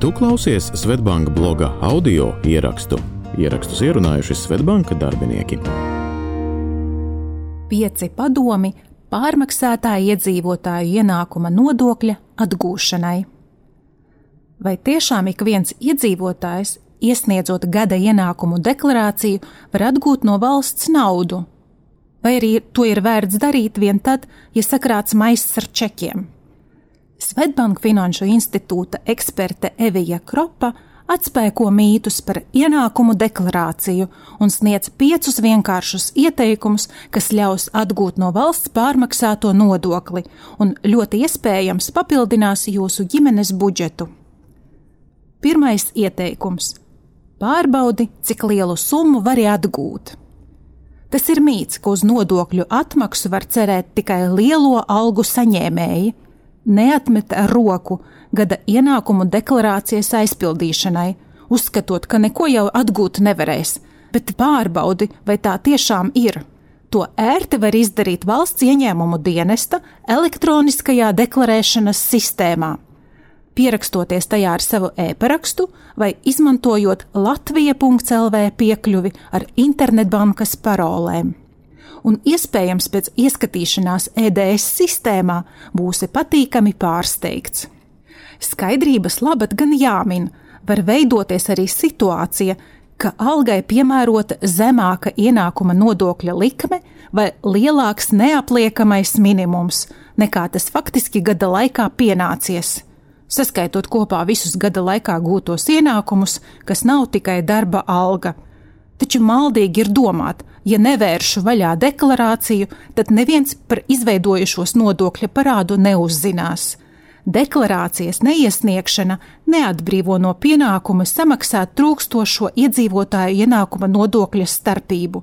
Tu klausies Svetbanka bloga audio ierakstu. Ierakstus ierunājuši Svetbanka darbinieki. Pieci padomi pārmaksātāja iedzīvotāju ienākuma nodokļa atgūšanai. Vai tiešām ik viens iedzīvotājs, iesniedzot gada ienākumu deklarāciju, var atgūt no valsts naudu? Vai arī to ir vērts darīt vien tad, ja sakrāts maiss ar čekiem? Svetbanka Finanšu institūta eksperte Evija Kropa atspēko mītus par ienākumu deklarāciju un sniedz piecus vienkāršus ieteikumus, kas ļaus atgūt no valsts pārmaksāto nodokli un ļoti iespējams papildinās jūsu ģimenes budžetu. Pirmais ieteikums - pārbaudi, cik lielu summu vari atgūt. Tas ir mīts, ka uz nodokļu atmaksu var cerēt tikai lielo algu saņēmēji neatmet ar roku gada ienākumu deklarācijas aizpildīšanai, uzskatot, ka neko jau atgūt nevarēs, bet pārbaudi, vai tā tiešām ir. To ērti var izdarīt valsts ieņēmumu dienesta elektroniskajā deklarēšanas sistēmā. Pierakstoties tajā ar savu e-parakstu vai izmantojot latvija.lv piekļuvi ar internetbankas parolēm un iespējams pēc ieskatīšanās EDS sistēmā būsi patīkami pārsteigts. Skaidrības labad gan jāmin, var veidoties arī situācija, ka algai piemērota zemāka ienākuma nodokļa likme vai lielāks neapliekamais minimums, nekā tas faktiski gada laikā pienācies. Saskaitot kopā visus gada laikā gūtos ienākumus, kas nav tikai darba alga. Taču maldīgi ir domāt, ja nevēršu vaļā deklarāciju, tad neviens par izveidojušos nodokļa parādu neuzzinās. Deklarācijas neiesniegšana neatbrīvo no pienākuma samaksāt trūkstošo iedzīvotāju ienākuma nodokļa starpību,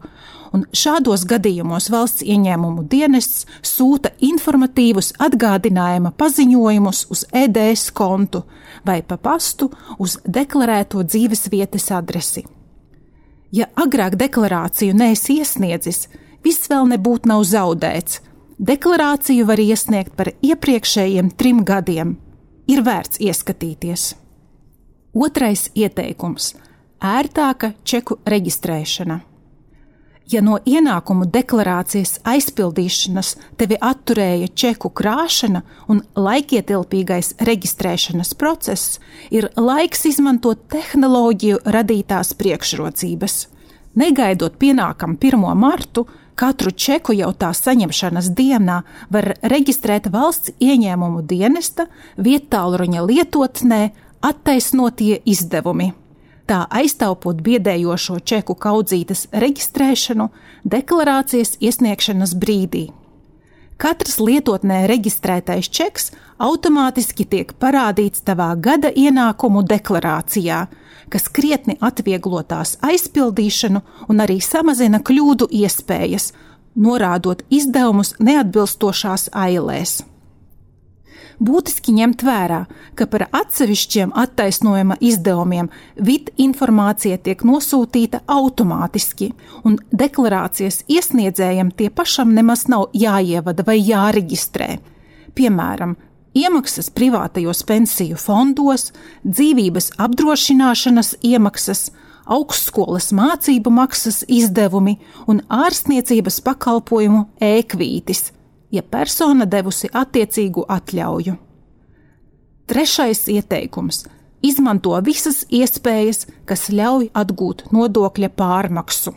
un šādos gadījumos valsts ieņēmumu dienests sūta informatīvus atgādinājuma paziņojumus uz EDS kontu vai pa pastu uz deklarēto dzīvesvietas adresi. Ja agrāk deklarāciju neesi iesniedzis, viss vēl nebūtu nav zaudēts. Deklarāciju var iesniegt par iepriekšējiem trim gadiem. Ir vērts ieskatīties. Otrais ieteikums - ērtāka čeku reģistrēšana. Ja no ienākumu deklarācijas aizpildīšanas tevi atturēja čeku krāšana un laikietilpīgais reģistrēšanas process, ir laiks izmantot tehnoloģiju radītās priekšrocības. Negaidot pienākam 1. martu, katru čeku jau tā saņemšanas dienā var reģistrēt valsts ieņēmumu dienesta vietāluruņa lietotnē attaisnotie izdevumi tā aiztaupot biedējošo čeku kaudzītes reģistrēšanu deklarācijas iesniegšanas brīdī. Katrs lietotnē reģistrētais čeks automātiski tiek parādīts tavā gada ienākumu deklarācijā, kas krietni atvieglo tās aizpildīšanu un arī samazina kļūdu iespējas, norādot izdevumus neatbilstošās ailēs būtiski ņemt vērā, ka par atsevišķiem attaisnojuma izdevumiem vid informācija tiek nosūtīta automātiski, un deklarācijas iesniedzējiem tie pašam nemaz nav jāievada vai jāreģistrē. Piemēram, iemaksas privātajos pensiju fondos, dzīvības apdrošināšanas iemaksas, augstskolas mācību maksas izdevumi un ārstniecības pakalpojumu ēkvītis, ja persona devusi attiecīgu atļauju. Trešais ieteikums - izmanto visas iespējas, kas ļauj atgūt nodokļa pārmaksu.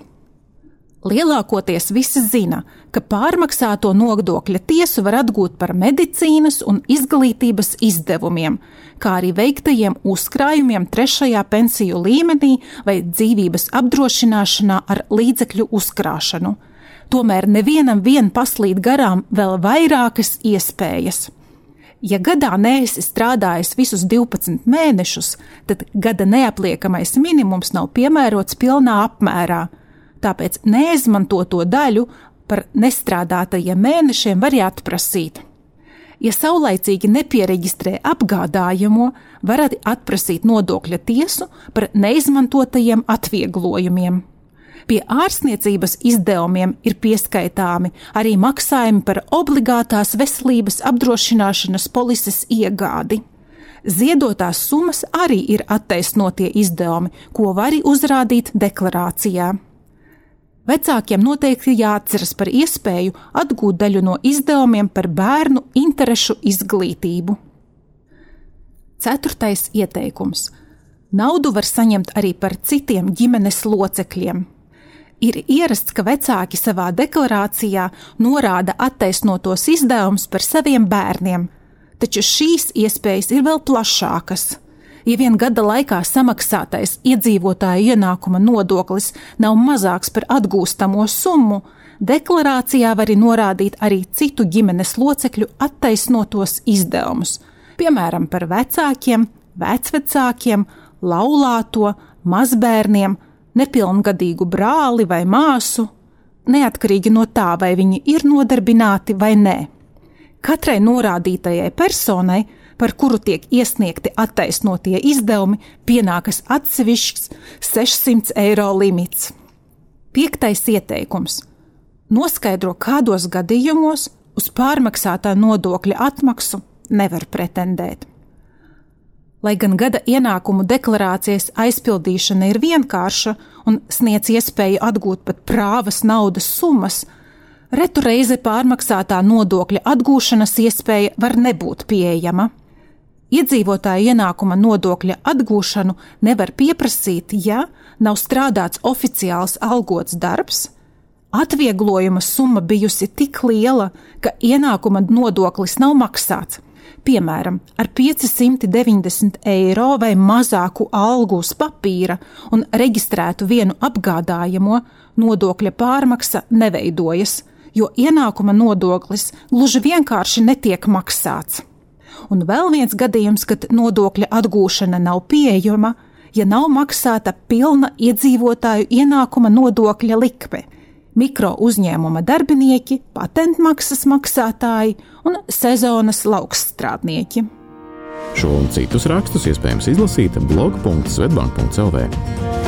Lielākoties visi zina, ka pārmaksāto nodokļa tiesu var atgūt par medicīnas un izglītības izdevumiem, kā arī veiktajiem uzkrājumiem trešajā pensiju līmenī vai dzīvības apdrošināšanā ar līdzekļu uzkrāšanu tomēr nevienam vien paslīd garām vēl vairākas iespējas. Ja gadā neesi strādājis visus 12 mēnešus, tad gada neapliekamais minimums nav piemērots pilnā apmērā, tāpēc neizmantoto daļu par nestrādātajiem mēnešiem var atprasīt. Ja saulaicīgi nepiereģistrē apgādājamo, varat atprasīt nodokļa tiesu par neizmantotajiem atvieglojumiem. Pie ārstniecības izdevumiem ir pieskaitāmi arī maksājumi par obligātās veselības apdrošināšanas polises iegādi. Ziedotās summas arī ir attaisnotie izdevumi, ko var uzrādīt deklarācijā. Vecākiem noteikti jāatceras par iespēju atgūt daļu no izdevumiem par bērnu interešu izglītību. Ceturtais ieteikums - naudu var saņemt arī par citiem ģimenes locekļiem. Ir ierasts, ka vecāki savā deklarācijā norāda attaisnotos izdevumus par saviem bērniem, taču šīs iespējas ir vēl plašākas. Ja vien gada laikā samaksātais iedzīvotāju ienākuma nodoklis nav mazāks par atgūstamo summu, deklarācijā var norādīt arī citu ģimenes locekļu attaisnotos izdevumus, piemēram, par vecākiem, vecvecākiem, laulāto, mazbērniem, nepilngadīgu brāli vai māsu, neatkarīgi no tā, vai viņi ir nodarbināti vai nē. Katrai norādītajai personai, par kuru tiek iesniegti attaisnotie izdevumi, pienākas atsevišķs 600 eiro limits. Piektais ieteikums - noskaidro, kādos gadījumos uz pārmaksātā nodokļa atmaksu nevar pretendēt. Lai gan gada ienākumu deklarācijas aizpildīšana ir vienkārša un sniedz iespēju atgūt pat prāvas naudas summas, retu reizi pārmaksātā nodokļa atgūšanas iespēja var nebūt pieejama. Iedzīvotāja ienākuma nodokļa atgūšanu nevar pieprasīt, ja nav strādāts oficiāls algots darbs, atvieglojuma summa bijusi tik liela, ka ienākuma nodoklis nav maksāts. Piemēram, ar 590 eiro vai mazāku algu uz papīra un reģistrētu vienu apgādājamo, nodokļa pārmaksa neveidojas, jo ienākuma nodoklis gluži vienkārši netiek maksāts. Un vēl viens gadījums, kad nodokļa atgūšana nav pieejama, ja nav maksāta pilna iedzīvotāju ienākuma nodokļa likme. Mikro uzņēmuma darbinieki, patentmaksas maksātāji un sezonas laukstrādnieki. Šo un citus rakstus iespējams izlasīt blog.svetbank.cl.